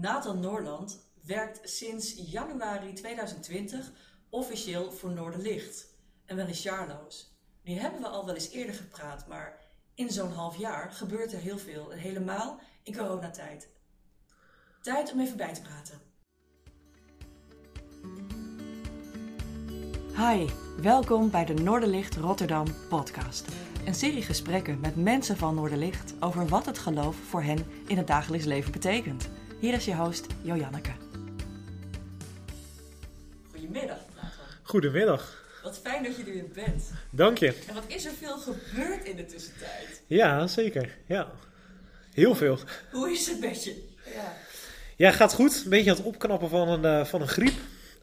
Nathan Noorland werkt sinds januari 2020 officieel voor Noorderlicht en wel in Charloes. Nu hebben we al wel eens eerder gepraat, maar in zo'n half jaar gebeurt er heel veel en helemaal in coronatijd. Tijd om even bij te praten. Hi, welkom bij de Noorderlicht Rotterdam podcast. Een serie gesprekken met mensen van Noorderlicht over wat het geloof voor hen in het dagelijks leven betekent. Hier is je host Jojanneke. Goedemiddag. Goedemiddag. Wat fijn dat je er weer bent. Dank je. En wat is er veel gebeurd in de tussentijd? Ja, zeker. Ja. Heel veel. Hoe is het met je? Ja. Ja, gaat goed. Een beetje aan het opknappen van een, eh, van een griep.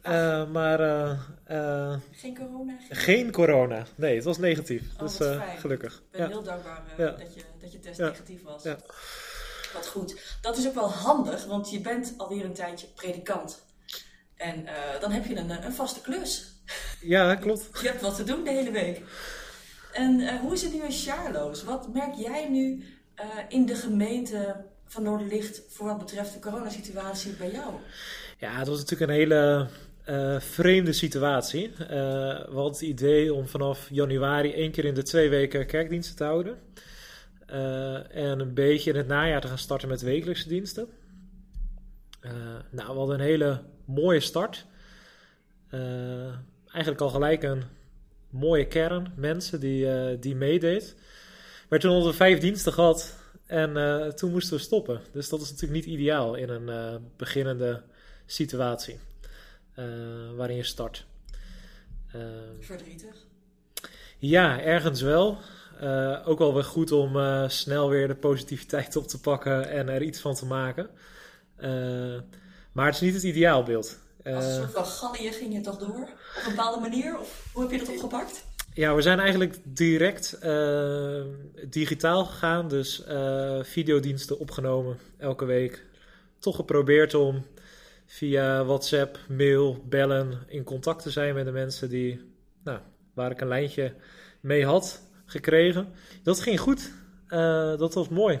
Uh, maar uh, uh, geen corona? Geen... geen... corona. Nee, het was negatief. Oh, dus fijn. gelukkig. Ik ben ja. heel dankbaar Ja. dat, je, dat je test Ja. negatief was. Ja. Wat goed. Dat is ook wel handig, want je bent alweer een tijdje predikant. En eh, dan heb je een, een vaste klus. ja, klopt. Je hebt wat te doen de hele week. En eh, hoe is het nu in Charloes? Wat merk jij nu eh, in de gemeente van Noorderlicht voor wat betreft de coronasituatie bij jou? Ja, het was natuurlijk een hele vreemde situatie. We hadden het idee om vanaf januari één keer in de twee weken kerkdiensten te houden. Eh, en een beetje in het najaar te gaan starten met wekelijkse diensten. Eh, nou, we hadden een hele mooie start. Eh, eigenlijk al gelijk een mooie kern mensen die, die meedeed. Maar toen hadden we vijf diensten gehad en toen moesten we stoppen. Dus dat is natuurlijk niet ideaal in een beginnende situatie waarin je start. Verdrietig. ja, ergens wel. Eh, ook wel weer goed om eh, snel weer de positiviteit op te pakken en er iets van te maken. Eh, maar het is niet het ideaalbeeld. Als een soort van gallië ging je toch door? Op een bepaalde manier? Of hoe heb je dat opgepakt? Ja, we zijn eigenlijk direct digitaal gegaan. Dus videodiensten opgenomen elke week. Toch geprobeerd om via WhatsApp, mail, bellen in contact te zijn met de mensen die, nou, waar ik een lijntje mee had gekregen. Dat ging goed. Eh, dat was mooi.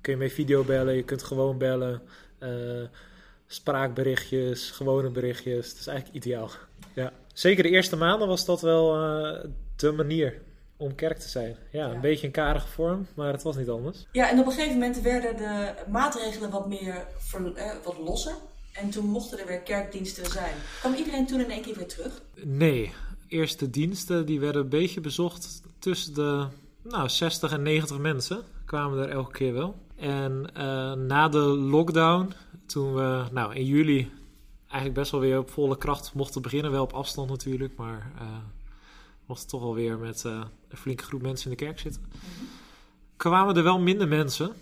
Kun je mee video bellen, je kunt gewoon bellen. eh, spraakberichtjes, gewone berichtjes. Het is eigenlijk ideaal. Ja. Zeker de eerste maanden was dat wel eh, de manier om kerk te zijn. Ja, Ja. een beetje een karige vorm, maar het was niet anders. Ja, en op een gegeven moment werden de maatregelen wat meer ver- eh, wat losser. En toen mochten er weer kerkdiensten zijn. Kwam iedereen toen in één keer weer terug? Nee, eerste diensten die werden een beetje bezocht tussen de nou, 60 en 90 mensen kwamen er elke keer wel. En eh, na de lockdown, toen we nou, in juli eigenlijk best wel weer op volle kracht mochten beginnen, wel op afstand natuurlijk, maar eh mochten toch alweer met eh, een flinke groep mensen in de kerk zitten, kwamen er wel minder mensen.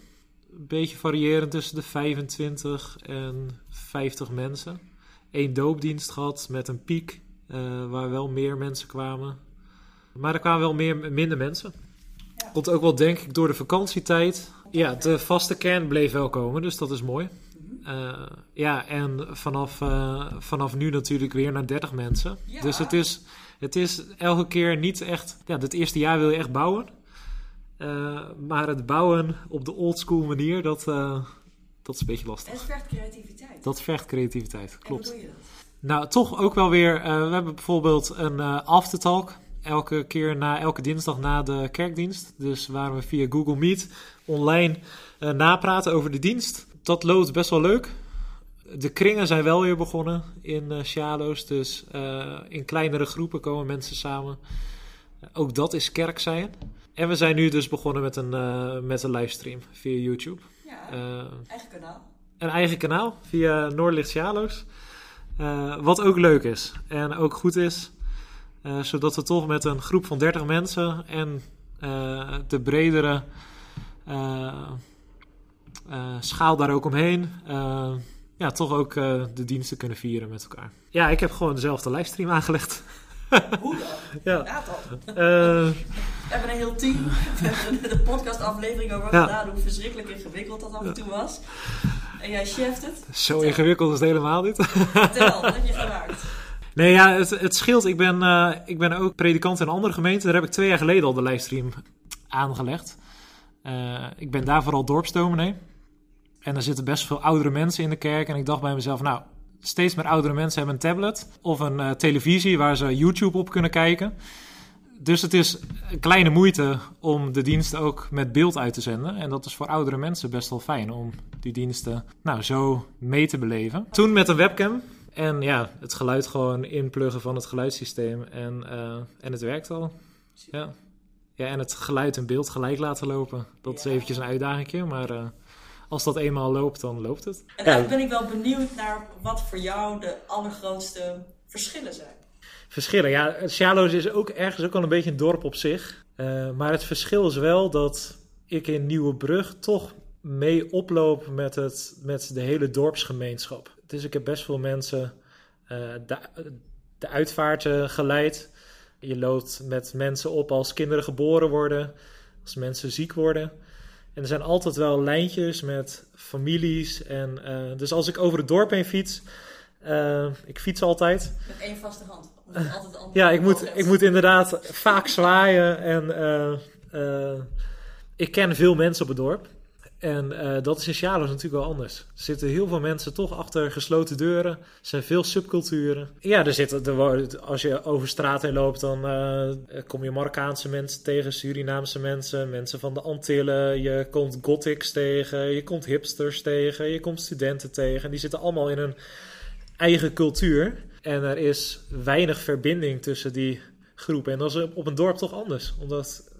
Een beetje variërend tussen de 25 en 50 mensen. Eén doopdienst gehad met een piek eh, waar wel meer mensen kwamen. Maar er kwamen wel meer, minder mensen. Ja. Komt ook wel denk ik door de vakantietijd. Ja, de vaste kern bleef wel komen, dus dat is mooi. Eh, ja, en vanaf, eh, vanaf nu natuurlijk weer naar 30 mensen. Ja. Dus het is, het is elke keer niet echt... Ja, het eerste jaar wil je echt bouwen. Maar het bouwen op de oldschool manier, dat, dat is een beetje lastig. Het vergt creativiteit. Dat vergt creativiteit, En klopt. hoe doe je dat? Nou, toch ook wel weer. eh, we hebben bijvoorbeeld een eh aftertalk. Elke keer na elke dinsdag na de kerkdienst. Dus waar we via Google Meet online eh, napraten over de dienst. Dat loopt best wel leuk. De kringen zijn wel weer begonnen in eh Sjalo's. Dus in kleinere groepen komen mensen samen. Ook dat is kerk zijn. En we zijn nu dus begonnen met een, met een livestream via YouTube. Ja, eigen kanaal. een eigen kanaal via Noordlicht Sjalo's. Eh, wat ook leuk is en ook goed is. eh, zodat we toch met een groep van 30 mensen en eh, de bredere schaal daar ook omheen. ja, toch ook de diensten kunnen vieren met elkaar. Ja, ik heb gewoon dezelfde livestream aangelegd. Hoe dan? Ja. Eh, We hebben een heel team. We hebben de podcastaflevering over Ja. gedaan. Hoe verschrikkelijk ingewikkeld dat af en toe was. En jij cheft het. zo ingewikkeld is het helemaal niet. Vertel, wat heb je gemaakt? Nee, ja, het, het scheelt. Ik ben, eh, ik ben ook predikant in een andere gemeente. Daar heb ik twee jaar geleden al de livestream aangelegd. Eh, ik ben daar vooral dorpsdominee. En er zitten best veel oudere mensen in de kerk. En ik dacht bij mezelf, nou, steeds meer oudere mensen hebben een tablet of een uh, televisie waar ze YouTube op kunnen kijken. Dus het is een kleine moeite om de diensten ook met beeld uit te zenden. En dat is voor oudere mensen best wel fijn om die diensten nou, zo mee te beleven. Toen met een webcam. En ja, het geluid gewoon inpluggen van het geluidssysteem. En, uh, en het werkt al. Ja. ja, en het geluid en beeld gelijk laten lopen. Dat is eventjes een uitdaging, maar... Uh, als dat eenmaal loopt, dan loopt het. En eigenlijk ben ik wel benieuwd naar wat voor jou de allergrootste verschillen zijn. Verschillen, ja. Sjaloos is ook ergens ook al een beetje een dorp op zich. Uh, maar het verschil is wel dat ik in Nieuwebrug toch mee oploop met, het, met de hele dorpsgemeenschap. Dus ik heb best veel mensen uh, de, de uitvaarten geleid. Je loopt met mensen op als kinderen geboren worden, als mensen ziek worden. En er zijn altijd wel lijntjes met families. En, dus als ik over het dorp heen fiets, uh, ik fiets altijd. Met één vaste hand. Ja, ik moet, ik moet inderdaad vaak zwaaien. En uh, ik ken veel mensen op het dorp. En uh, dat is in Sjaloos natuurlijk wel anders. Er zitten heel veel mensen toch achter gesloten deuren. Er zijn veel subculturen. Ja, er zitten, er, als je over straat heen loopt, dan uh, kom je Marokkaanse mensen tegen, Surinaamse mensen, mensen van de Antillen. Je komt gothics tegen, je komt hipsters tegen, je komt studenten tegen. Die zitten allemaal in een eigen cultuur. En er is weinig verbinding tussen die groepen. En dat is op een dorp toch anders, omdat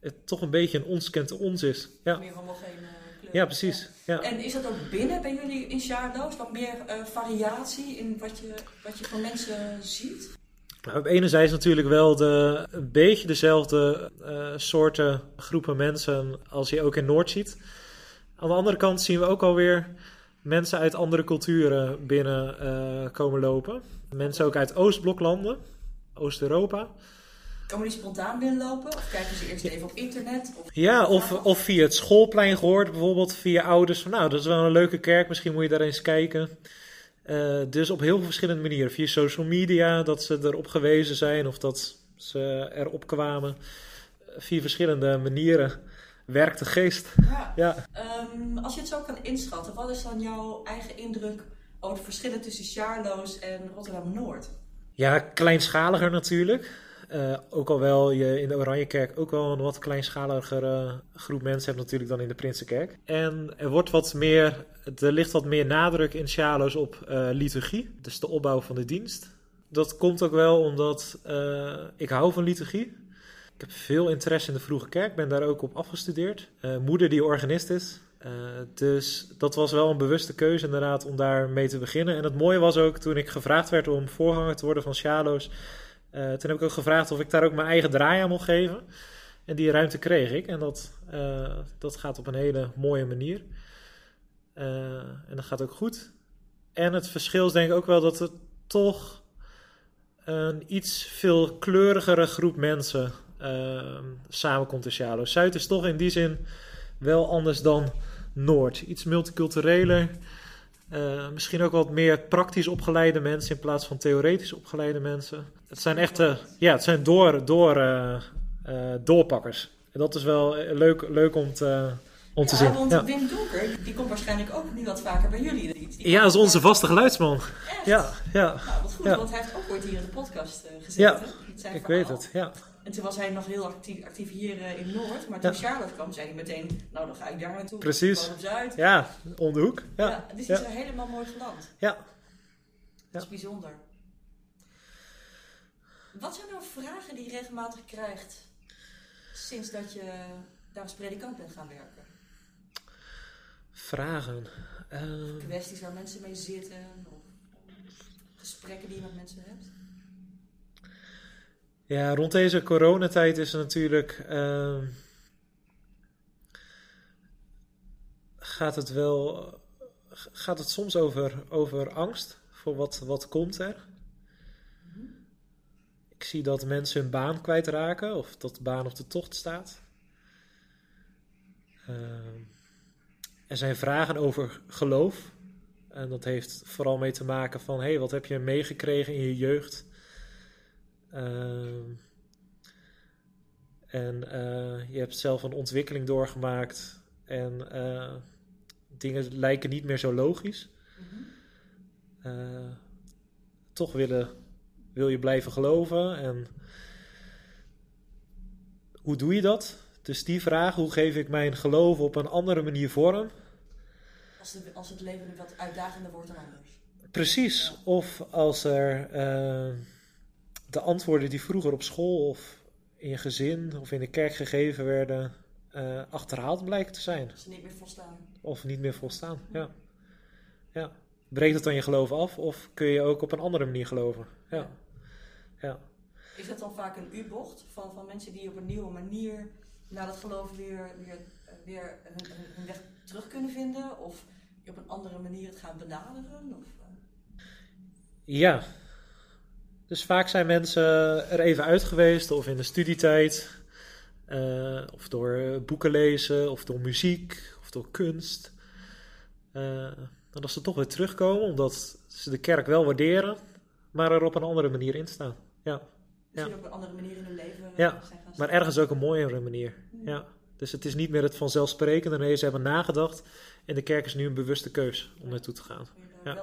het toch een beetje een ons kent ons is. Ja. Meer homogene ja, precies. Ja. En is dat ook binnen bij jullie in Sjaardoos? Wat meer uh, variatie in wat je, wat je van mensen ziet? Nou, op enerzijds natuurlijk wel de, een beetje dezelfde uh, soorten groepen mensen als je ook in Noord ziet. Aan de andere kant zien we ook alweer mensen uit andere culturen binnen uh, komen lopen. Mensen ook uit Oostbloklanden, Oost-Europa. Komen die spontaan binnenlopen? Of kijken ze eerst even op internet? Of ja, of, of via het schoolplein gehoord, bijvoorbeeld via ouders. Van, nou, dat is wel een leuke kerk, misschien moet je daar eens kijken. Uh, dus op heel veel verschillende manieren. Via social media, dat ze erop gewezen zijn of dat ze erop kwamen. Via verschillende manieren werkt de geest. Ja. ja. Um, als je het zo kan inschatten, wat is dan jouw eigen indruk over de verschillen tussen Charloes en Rotterdam-Noord? Ja, kleinschaliger natuurlijk. Uh, ook al wel je in de Oranjekerk ook wel een wat kleinschaligere groep mensen hebt natuurlijk dan in de Prinsenkerk. En er wordt wat meer, er ligt wat meer nadruk in Sjalo's op uh, liturgie, dus de opbouw van de dienst. Dat komt ook wel omdat uh, ik hou van liturgie. Ik heb veel interesse in de vroege kerk, ben daar ook op afgestudeerd. moeder die organist is, uh, dus dat was wel een bewuste keuze inderdaad om daar mee te beginnen. En het mooie was ook toen ik gevraagd werd om voorganger te worden van Sjalo's. Uh, toen heb ik ook gevraagd of ik daar ook mijn eigen draai aan mocht geven. En die ruimte kreeg ik. En dat, dat gaat op een hele mooie manier. En dat gaat ook goed. En het verschil is denk ik ook wel dat het toch een iets veel kleurigere groep mensen samenkomt in Sjalo. Zuid is toch in die zin wel anders dan Noord. Iets multicultureler. Uh, misschien ook wat meer praktisch opgeleide mensen in plaats van theoretisch opgeleide mensen. Het zijn echte, ja, het zijn door, door, uh, uh, doorpakkers. En dat is wel leuk, leuk om te, om te zien. Want ja. Wim Donker, die komt waarschijnlijk ook nu wat vaker bij jullie. Die, die ja, dat is onze vaste geluidsman. Echt? Ja, ja. Nou, wat goed, ja. want hij heeft ook ooit hier in de podcast gezeten. Ja, ik weet het, ja. En toen was hij nog heel actief, actief hier uh, in Noord. Maar toen Ja. Charlotte kwam, zei hij meteen, nou dan ga ik daar naartoe. Precies. Op Zuid. Ja, om de hoek. Ja, Ja, dus die is helemaal mooi geland. ja. Dat is bijzonder. Wat zijn nou vragen die je regelmatig krijgt sinds dat je daar als predikant bent gaan werken? Vragen. Kwesties waar mensen mee zitten? Of gesprekken die je met mensen hebt? Ja, rond deze coronatijd is natuurlijk. ehm, gaat het wel. Gaat het soms over, over angst voor wat, wat komt er? Ik zie dat mensen hun baan kwijtraken of dat de baan op de tocht staat. Ehm, er zijn vragen over geloof. En dat heeft vooral mee te maken van: hé, hey, wat heb je meegekregen in je jeugd? Ehm, en eh, je hebt zelf een ontwikkeling doorgemaakt. En eh, dingen lijken niet meer zo logisch. Mhm. Eh, toch willen, wil je blijven geloven. En hoe doe je dat? Dus die vraag, hoe geef ik mijn geloof op een andere manier vorm? Als, de, als het leven nu wat uitdagender wordt dan anders. Precies. Ja. Of als er de antwoorden die vroeger op school of in je gezin of in de kerk gegeven werden, eh, achterhaald blijken te zijn. Ze niet meer volstaan. Of niet meer volstaan. Ja. ja. Breekt het dan je geloof af of kun je ook op een andere manier geloven? Ja. Ja. Is dat dan vaak een U-bocht van, van mensen die op een nieuwe manier naar dat geloof weer, weer, weer hun, hun- hun weg terug kunnen vinden? Of op een andere manier het gaan benaderen? Of, eh, Ja. Dus vaak zijn mensen er even uit geweest, of in de studietijd, eh, of door boeken lezen, of door muziek, of door kunst. Eh, en als ze toch weer terugkomen, omdat ze de kerk wel waarderen, maar er op een andere manier in staan. Ja. misschien op een andere manier in hun leven Ja, Maar ergens ook een mooiere manier. Ja. Dus het is niet meer het vanzelfsprekende. Nee, ze hebben nagedacht. En de kerk is nu een bewuste keus om naartoe te gaan. Daar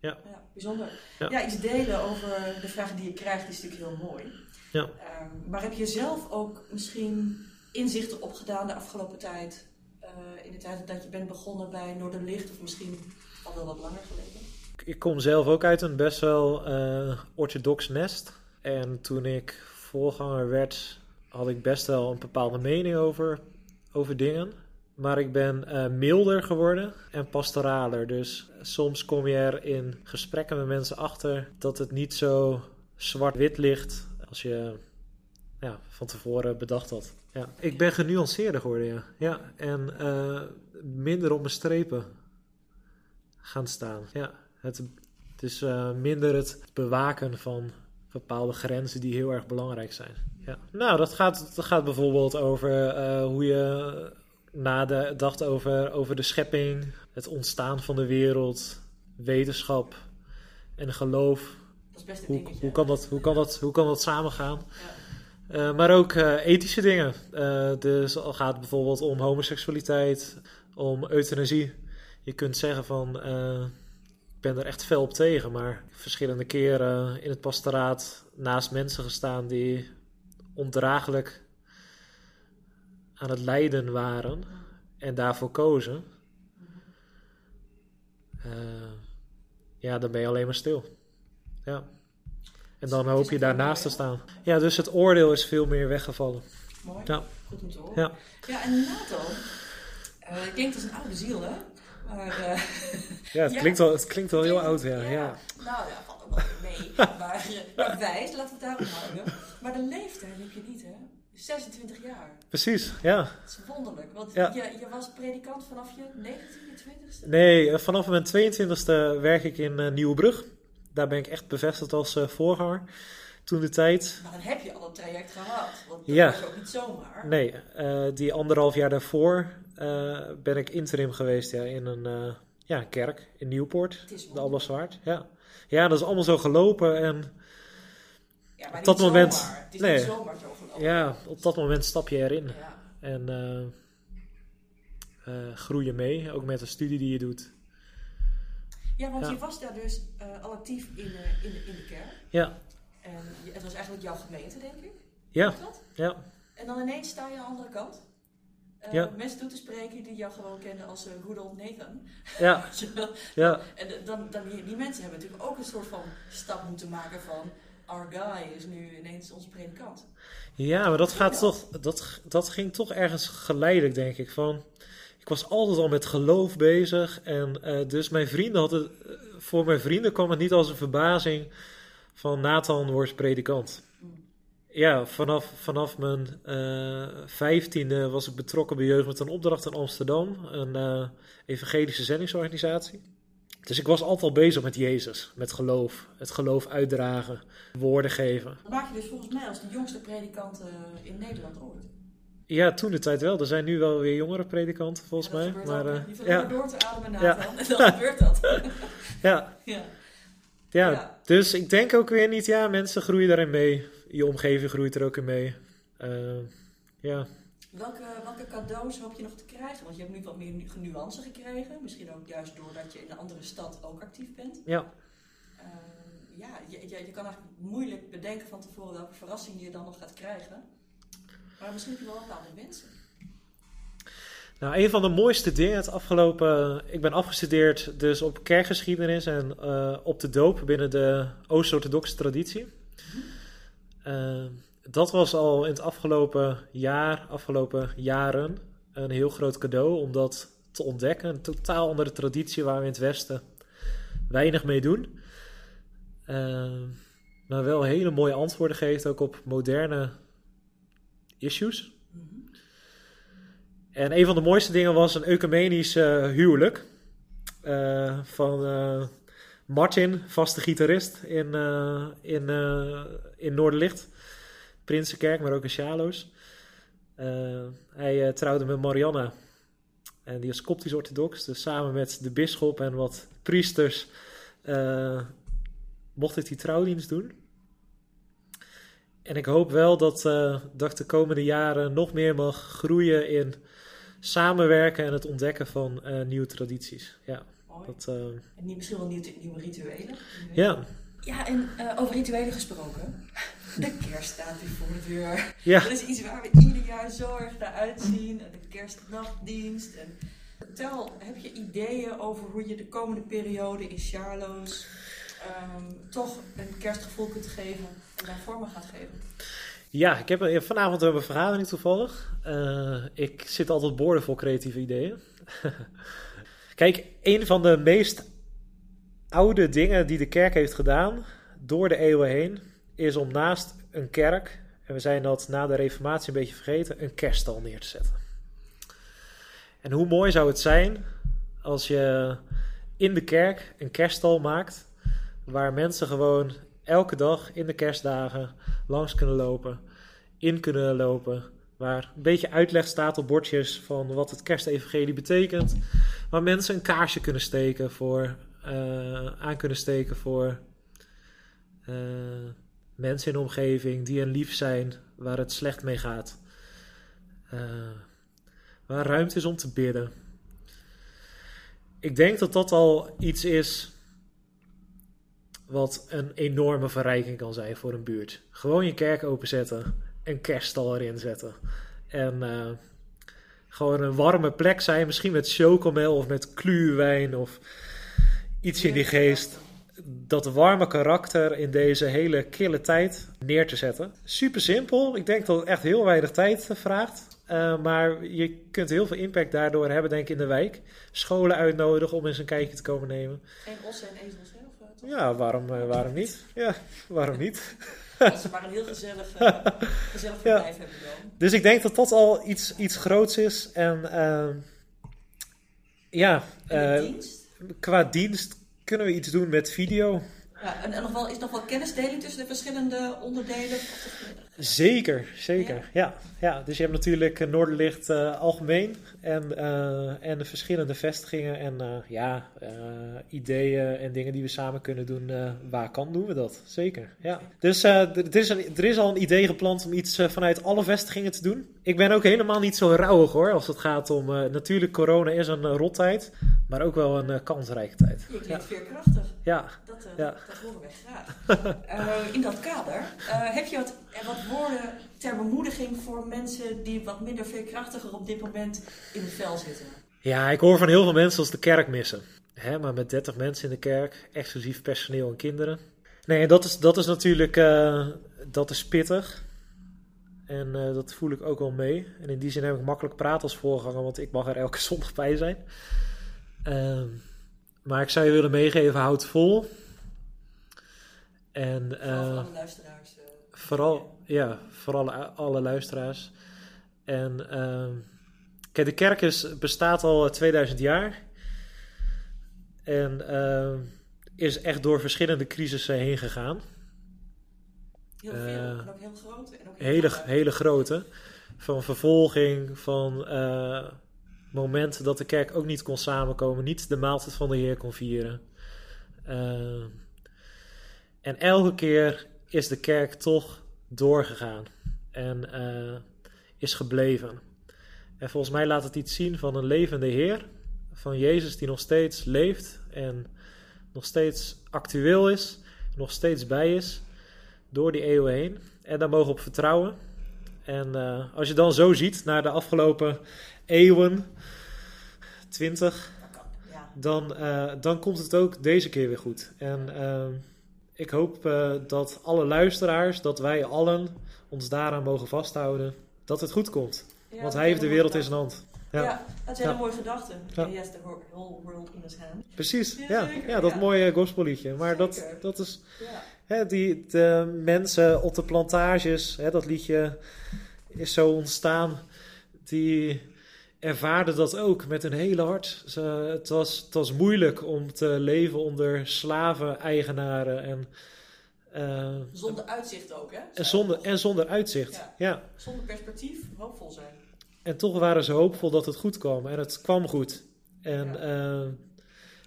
Ja. Ja. bijzonder. Ja. Ja. iets delen over de vragen die je krijgt is natuurlijk heel mooi. Ja. Ehm, maar heb je zelf ook misschien inzichten opgedaan de afgelopen tijd? eh, in de tijd dat je bent begonnen bij Noorderlicht, of misschien al wel wat langer geleden? Ik kom zelf ook uit een best wel eh, orthodox nest. En toen ik voorganger werd, had ik best wel een bepaalde mening over, over dingen. Maar ik ben eh, milder geworden en pastoraler. Dus soms kom je er in gesprekken met mensen achter dat het niet zo zwart-wit ligt als je ja, van tevoren bedacht had. Ja. Ik ben genuanceerder geworden, ja. ja en eh, minder op mijn strepen gaan staan. Ja, het, is eh, minder het bewaken van bepaalde grenzen die heel erg belangrijk zijn. Ja. Nou, dat gaat, dat gaat bijvoorbeeld over eh, hoe je nadacht over, over de schepping, het ontstaan van de wereld, wetenschap en geloof. Dat is best een Hoe, dingetje. hoe, kan, dat, hoe, kan, dat, hoe kan dat samengaan? Ja. Eh, maar ook eh, ethische dingen. Eh, dus al gaat het bijvoorbeeld om homoseksualiteit, om euthanasie. Je kunt zeggen van, ik ben er echt fel op tegen, maar verschillende keren in het pastoraat naast mensen gestaan die ondraaglijk aan het lijden waren en daarvoor kozen. Eh, ja, dan ben je alleen maar stil. Ja. En dan hoop je daarnaast te staan. Ja, dus het oordeel is veel meer weggevallen. Mooi. Ja. Goed om te horen. Ja. Ja, en Nathan, eh klinkt als een oude ziel, hè? Maar, eh, Ja, het, Ja. Klinkt, wel, het klinkt wel heel klinkt- oud, ja. ja. Nou ja, valt ook wel mee. maar wijs, laten we het daarop houden. Maar de leeftijd heb je niet, hè? 26 jaar. Precies, ja. Dat is wonderlijk. Want Ja. je, je was predikant vanaf je 19e, 20e? Nee, eh, vanaf mijn 22e werk ik in eh, Nieuwebrug. Daar ben ik echt bevestigd als eh, voorganger. Toen de tijd. Maar dan heb je al een traject gehad. Want dat Ja. was ook niet zomaar. Nee, die anderhalf jaar daarvoor ben ik interim geweest ja, in een ja, kerk in Nieuwpoort. Het is De Alblaswaard. Ja. ja, dat is allemaal zo gelopen. En Ja, maar Op dat moment- Zomaar. Het is nee. niet zomaar zo gelopen. ja, op dat moment stap je erin. Ja. En eh, groei je mee, ook met de studie die je doet. Ja, want Ja. je was daar dus eh, al actief in, in, de, in de kerk. Ja, En het was eigenlijk jouw gemeente, denk ik. ja, dat? ja. En dan ineens sta je aan de andere kant. Ja. Mensen toe te spreken die jou gewoon kennen als eh good old Nathan. Ja, ja. en dan, dan die, die mensen hebben natuurlijk ook een soort van stap moeten maken van... Our guy is nu ineens onze predikant. Ja, maar dat, gaat toch, dat, dat ging toch ergens geleidelijk, denk ik. Van, ik was altijd al met geloof bezig. En eh, dus mijn vrienden hadden. eh, Voor mijn vrienden kwam het niet als een verbazing van Nathan wordt predikant. Mm. Ja, vanaf, vanaf mijn eh, vijftiende was ik betrokken bij Jeugd met een opdracht in Amsterdam. Een evangelische zendingsorganisatie. Dus ik was altijd al bezig met Jezus, met geloof. Het geloof uitdragen, woorden geven. Dat maak je dus volgens mij als de jongste predikant eh, in Nederland ooit. Ja, toen de tijd wel. Er zijn nu wel weer jongere predikanten, volgens Ja, mij. Maar, van ja, door te ademen, Ja. Nathan. En dan gebeurt dat. ja, ja. ja, Ja. dus ik denk ook weer niet, ja, mensen groeien daarin mee. Je omgeving groeit er ook in mee. Eh, ja, Welke, welke cadeaus hoop je nog te krijgen? Want je hebt nu wat meer nu- nuance gekregen. Misschien ook juist doordat je in een andere stad ook actief bent. Ja. Ehm, ja, je, je, je kan eigenlijk moeilijk bedenken van tevoren welke verrassing je dan nog gaat krijgen. Maar misschien heb je wel bepaalde wensen. Nou, een van de mooiste dingen het afgelopen... Ik ben afgestudeerd dus op kerkgeschiedenis en eh, op de doop binnen de Oost-Orthodoxe traditie. Eh, dat was al in het afgelopen jaar, afgelopen jaren, een heel groot cadeau om dat te ontdekken. Een totaal andere traditie waar we in het Westen weinig mee doen. Eh, maar wel hele mooie antwoorden geeft ook op moderne issues. Mhm. En een van de mooiste dingen was een ecumenisch huwelijk. eh, van eh, Martin, vaste gitarist in, eh, in, in Noorderlicht. Prinsenkerk, maar ook in Sjaloos. Eh, hij eh, trouwde met Marianne. En die is koptisch orthodox. Dus samen met de bisschop en wat priesters eh, mocht ik die trouwdienst doen. En ik hoop wel dat, dat ik de komende jaren nog meer mag groeien in samenwerken en het ontdekken van nieuwe tradities. Ja, Mooi. dat, En misschien wel nieuwe, nieuwe rituelen. Ja, Ja, en eh, over rituelen gesproken. De kerst staat hier voor de deur. ja. Dat is iets waar we ieder jaar zo erg naar uitzien. De kerstnachtdienst. En vertel, heb je ideeën over hoe je de komende periode in Charloes ehm, toch een kerstgevoel kunt geven en daar vormen gaat geven? ja, ik heb een- vanavond hebben we een vergadering toevallig. Eh, ik zit altijd boordevol creatieve ideeën. Kijk, een van de meest oude dingen die de kerk heeft gedaan door de eeuwen heen, is om naast een kerk, en we zijn dat na de reformatie een beetje vergeten, een kerststal neer te zetten. En hoe mooi zou het zijn als je in de kerk een kerststal maakt, waar mensen gewoon elke dag in de kerstdagen langs kunnen lopen, in kunnen lopen, waar een beetje uitleg staat op bordjes van wat het kerstevangelie betekent, waar mensen een kaarsje kunnen steken voor, aan kunnen steken voor eh, mensen in de omgeving die hen lief zijn, waar het slecht mee gaat. Eh, waar ruimte is om te bidden. Ik denk dat dat al iets is wat een enorme verrijking kan zijn voor een buurt. Gewoon je kerk openzetten, een kerststal erin zetten. En eh, gewoon een warme plek zijn, misschien met chocomel of met kluwijn of iets in die geest. Dat warme karakter in deze hele kille tijd neer te zetten. Super simpel. Ik denk dat het echt heel weinig tijd vraagt. Uh, maar je kunt heel veel impact daardoor hebben, denk ik, in de wijk. Scholen uitnodigen om eens een kijkje te komen nemen. En ossen en ezels, hè? Ja, waarom, uh, waarom niet? Ja, waarom niet? Als ze maar een heel gezellig, uh, gezellig verblijf ja. hebben dan. Dus ik denk dat dat al iets, iets groots is. En uh, ja, en dienst? Qua dienst kunnen we iets doen met video. Ja, en, en nog wel, is nog wel kennisdeling tussen de verschillende onderdelen? Zeker, zeker. Ja. ja. Ja, dus je hebt natuurlijk Noorderlicht uh, algemeen en, uh, en de verschillende vestigingen en uh, ja, ideeën en dingen die we samen kunnen doen. waar kan doen we dat? Zeker, ja. Dus er, is een, er is al een idee gepland om iets vanuit alle vestigingen te doen. Ik ben ook helemaal niet zo rauwig hoor, als het gaat om... natuurlijk, corona is een rottijd, maar ook wel een kansrijke tijd. Je klinkt ja. veerkrachtig. Ja. Dat, ja. dat, horen wij graag. in dat kader, heb je wat, wat woorden ter bemoediging voor mensen die wat minder veerkrachtiger op dit moment in het vel zitten? Ja, ik hoor van heel veel mensen als de kerk missen. Hè, maar met 30 mensen in de kerk, exclusief personeel en kinderen. Nee, dat is, dat is natuurlijk uh, dat is pittig. En uh, dat voel ik ook wel mee. En in die zin heb ik makkelijk praten als voorganger, want ik mag er elke zondag bij zijn. Uh, maar ik zou je willen meegeven, houd vol. En, vooral voor alle luisteraars. Eh, Vooral, ja, voor alle, luisteraars. En uh, kijk, de kerk is, bestaat al 2000 jaar. En uh, is echt door verschillende crisissen heen gegaan. Heel veel, en ook heel grote. En ook heel hele, hele grote. Van vervolging, van uh, momenten dat de kerk ook niet kon samenkomen, niet de maaltijd van de Heer kon vieren. Uh, en elke keer is de kerk toch doorgegaan en uh, is gebleven. En volgens mij laat het iets zien van een levende Heer. Van Jezus die nog steeds leeft en nog steeds actueel is, nog steeds bij is door die eeuwen heen. En daar mogen we op vertrouwen. En uh, als je dan zo ziet naar de afgelopen eeuwen, 20, Ja. dan, uh, dan komt het ook deze keer weer goed. En uh, ik hoop uh, dat alle luisteraars, dat wij allen ons daaraan mogen vasthouden dat het goed komt. Ja, Want hij heeft de wereld in zijn hand. Ja, Ja, dat is een hele Ja. mooie gedachte. Ja. Has the whole- world in his hand. precies. Ja, Ja, dat mooie gospelliedje. Maar dat, Zeker. dat is hè, die, de mensen op de plantages, hè, dat liedje is zo ontstaan. Die ervaarden dat ook met hun hele hart. Ze, het, was, het was moeilijk om te leven onder slaven-eigenaren en, eh, Zonder uitzicht ook, hè? en, zonder, en zonder uitzicht. Ja. Ja. Zonder perspectief, hoopvol zijn. En toch waren ze hoopvol dat het goed kwam. En het kwam goed. En Ja. eh,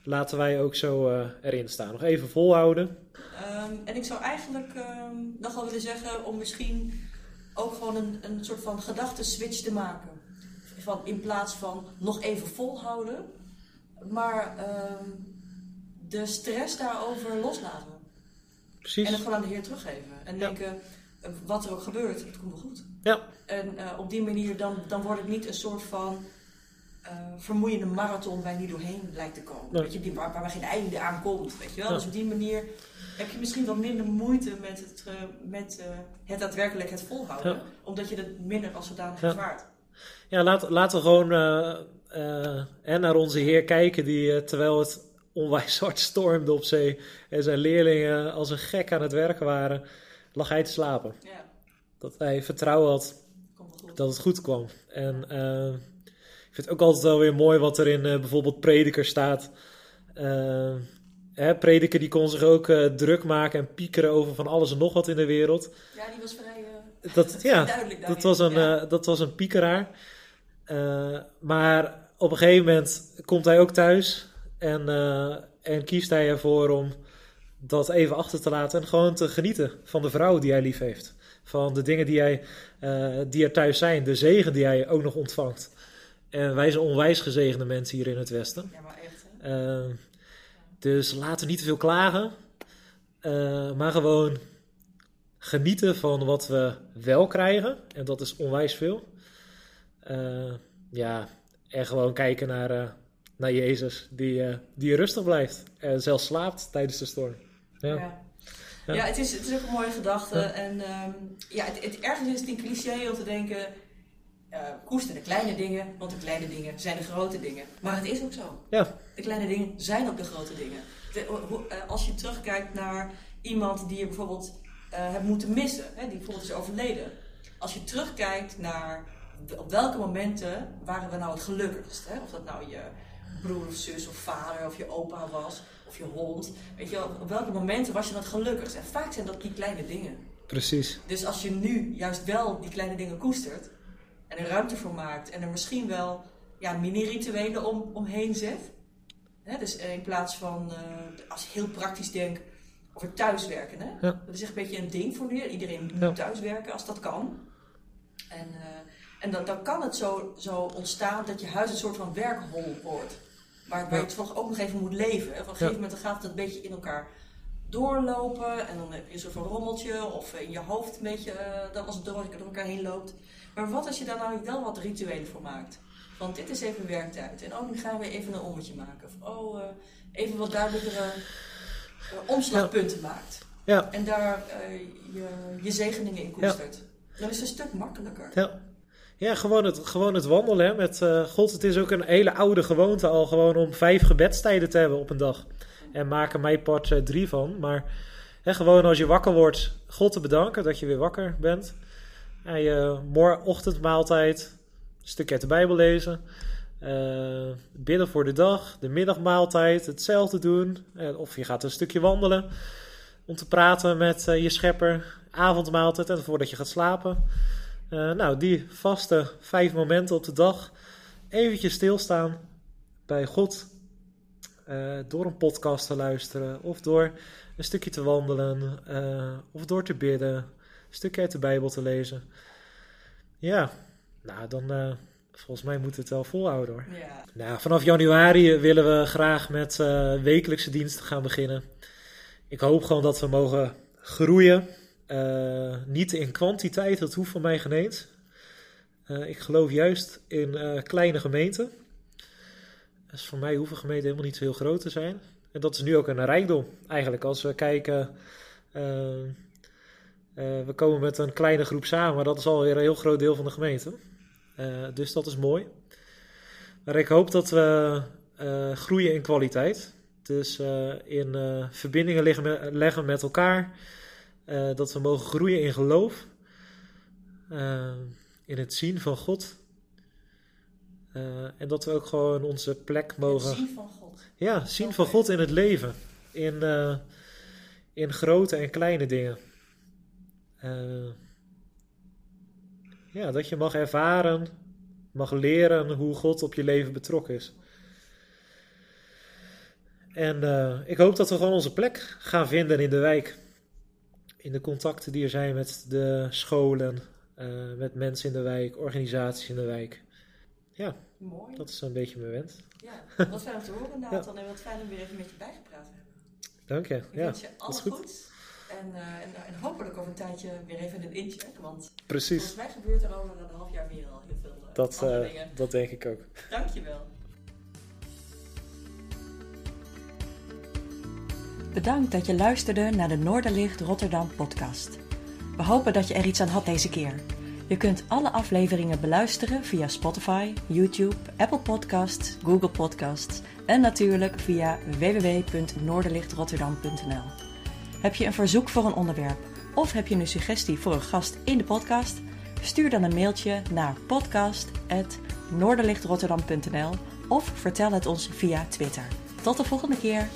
laten wij ook zo eh, erin staan. Nog even volhouden. Ehm, en ik zou eigenlijk ehm, nog wel willen zeggen om misschien ook gewoon een, een soort van gedachteswitch te maken. Van in plaats van nog even volhouden, maar ehm, de stress daarover loslaten. Precies. En het gewoon aan de Heer teruggeven. En Ja. denken, eh, wat er ook gebeurt, het komt wel goed. Ja. En eh, op die manier dan, dan wordt het niet een soort van eh, vermoeiende marathon waar je niet doorheen lijkt te komen. Nee. Weet je, die, waar, waar geen einde aan komt. Weet je wel? Ja. Dus op die manier heb je misschien wat minder moeite met het, met, het daadwerkelijk het volhouden. Ja. Omdat je het minder als zodanig ervaart. Ja, laat, laten we gewoon eh, eh, naar onze Heer kijken. Die eh, terwijl het onwijs hard stormde op zee. En zijn leerlingen als een gek aan het werken waren. Lag hij te slapen. Ja, Dat hij vertrouwen had dat het goed kwam. En ik vind het ook altijd wel weer mooi wat er in bijvoorbeeld Prediker staat. Eh, hè, Prediker die kon zich ook druk maken en piekeren over van alles en nog wat in de wereld. Ja, die was vrij Dat, ja, duidelijk daarin. dat was een, Ja. dat was een piekeraar. Eh, maar op een gegeven moment komt hij ook thuis en, eh, en kiest hij ervoor om dat even achter te laten en gewoon te genieten van de vrouw die hij lief heeft. Van de dingen die, hij, eh, die er thuis zijn, de zegen die hij ook nog ontvangt. En wij zijn onwijs gezegende mensen hier in het Westen. ja, maar echt. Hè? Eh, dus laten we niet te veel klagen, maar gewoon genieten van wat we wel krijgen. En dat is onwijs veel. Eh, ja, en gewoon kijken naar, eh, naar Jezus, die, eh, die rustig blijft en zelfs slaapt tijdens de storm. Ja, Ja. Ja. Ja, het, is, het is ook een mooie gedachte. Ja. En ehm, ja, het, het, ergens is het een cliché om te denken... eh koester de kleine dingen, want de kleine dingen zijn de grote dingen. Maar het is ook zo. Ja. De kleine dingen zijn ook de grote dingen. De- hoe- als je terugkijkt naar iemand die je bijvoorbeeld eh, hebt moeten missen, hè, die bijvoorbeeld is overleden. Als je terugkijkt naar op welke momenten waren we nou het gelukkigst. Hè? Of dat nou je broer of zus of vader of je opa was of je hond. Weet je op welke momenten was je dan het gelukkigst? En vaak zijn dat die kleine dingen. precies. Dus als je nu juist wel die kleine dingen koestert en er ruimte voor maakt en er misschien wel ja, mini-rituelen om, omheen zet. Hè, dus in plaats van, eh, als je heel praktisch denkt over thuiswerken. Hè? Ja. Dat is echt een beetje een ding voor nu. Iedereen moet Ja. thuiswerken als dat kan. En, eh, en dan, dan kan het zo, zo ontstaan dat je huis een soort van werkhol wordt. Waar, waar Ja. je toch ook nog even moet leven. En op een gegeven moment dan gaat het een beetje in elkaar doorlopen. En dan heb je een soort van rommeltje. Of in je hoofd een beetje, eh, dat als het door, door elkaar heen loopt. Maar wat als je daar nou wel wat rituelen voor maakt? Want dit is even werktijd. En oh, nu gaan we even een ommetje maken. Of oh, eh, even wat duidelijkere eh, omslagpunten maakt. Ja, En daar je, je zegeningen in koestert. Dan is het een stuk makkelijker. ja. Ja, gewoon het, gewoon het wandelen hè, met eh, God. Het is ook een hele oude gewoonte al gewoon om vijf gebedstijden te hebben op een dag. En maken mij part eh, drie van. Maar hè, gewoon als je wakker wordt, God te bedanken dat je weer wakker bent. En je mor- ochtendmaaltijd, een stukje uit de Bijbel lezen. eh, bidden voor de dag, de middagmaaltijd, hetzelfde doen. Of je gaat een stukje wandelen om te praten met je schepper. Avondmaaltijd en voordat je gaat slapen. Eh, nou, die vaste vijf momenten op de dag. Eventjes stilstaan bij God. eh, door een podcast te luisteren. Of door een stukje te wandelen. eh, of door te bidden. Een stukje uit de Bijbel te lezen. Ja, nou dan, volgens mij moet het wel volhouden hoor. Ja. Nou, vanaf januari willen we graag met wekelijkse diensten gaan beginnen. Ik hoop gewoon dat we mogen groeien. Eh, niet in kwantiteit, dat hoeft van mij geen eens. Eh, ik geloof juist in eh, kleine gemeenten. Dus voor mij hoeven gemeenten helemaal niet zo heel groot te zijn. En dat is nu ook een rijkdom eigenlijk. Als we kijken, we komen met een kleine groep samen, maar dat is alweer een heel groot deel van de gemeente. Dus dat is mooi. Maar ik hoop dat we groeien in kwaliteit. Dus in verbindingen liggen leggen met elkaar. Eh, dat we mogen groeien in geloof. Eh, in het zien van God. Eh, en dat we ook gewoon onze plek mogen. Het zien van God. Ja, zien van God in het leven. In, in grote en kleine dingen. Ja, dat je mag ervaren, mag leren hoe God op je leven betrokken is. En ik hoop dat we gewoon onze plek gaan vinden in de wijk. In de contacten die er zijn met de scholen, eh, met mensen in de wijk, organisaties in de wijk. Ja, Mooi. dat is een beetje mijn wens. Ja, wat fijn om te horen Nathan. En wat fijn om weer even met je bijgepraat te hebben. Dank je. Ik Ja, wens je alles goed. goed. En, eh, en, en hopelijk over een tijdje weer even een incheck. Want Precies. volgens mij gebeurt er over een half jaar weer al heel veel eh, Dat, andere dingen. dat denk ik ook. Dankjewel. Bedankt dat je luisterde naar de Noorderlicht Rotterdam podcast. We hopen dat je er iets aan had deze keer. Je kunt alle afleveringen beluisteren via Spotify, YouTube, Apple Podcasts, Google Podcasts en natuurlijk via www.noorderlichtrotterdam.nl. Heb je een verzoek voor een onderwerp of heb je een suggestie voor een gast in de podcast? Stuur dan een mailtje naar podcast.noorderlichtrotterdam.nl of vertel het ons via Twitter. Tot de volgende keer!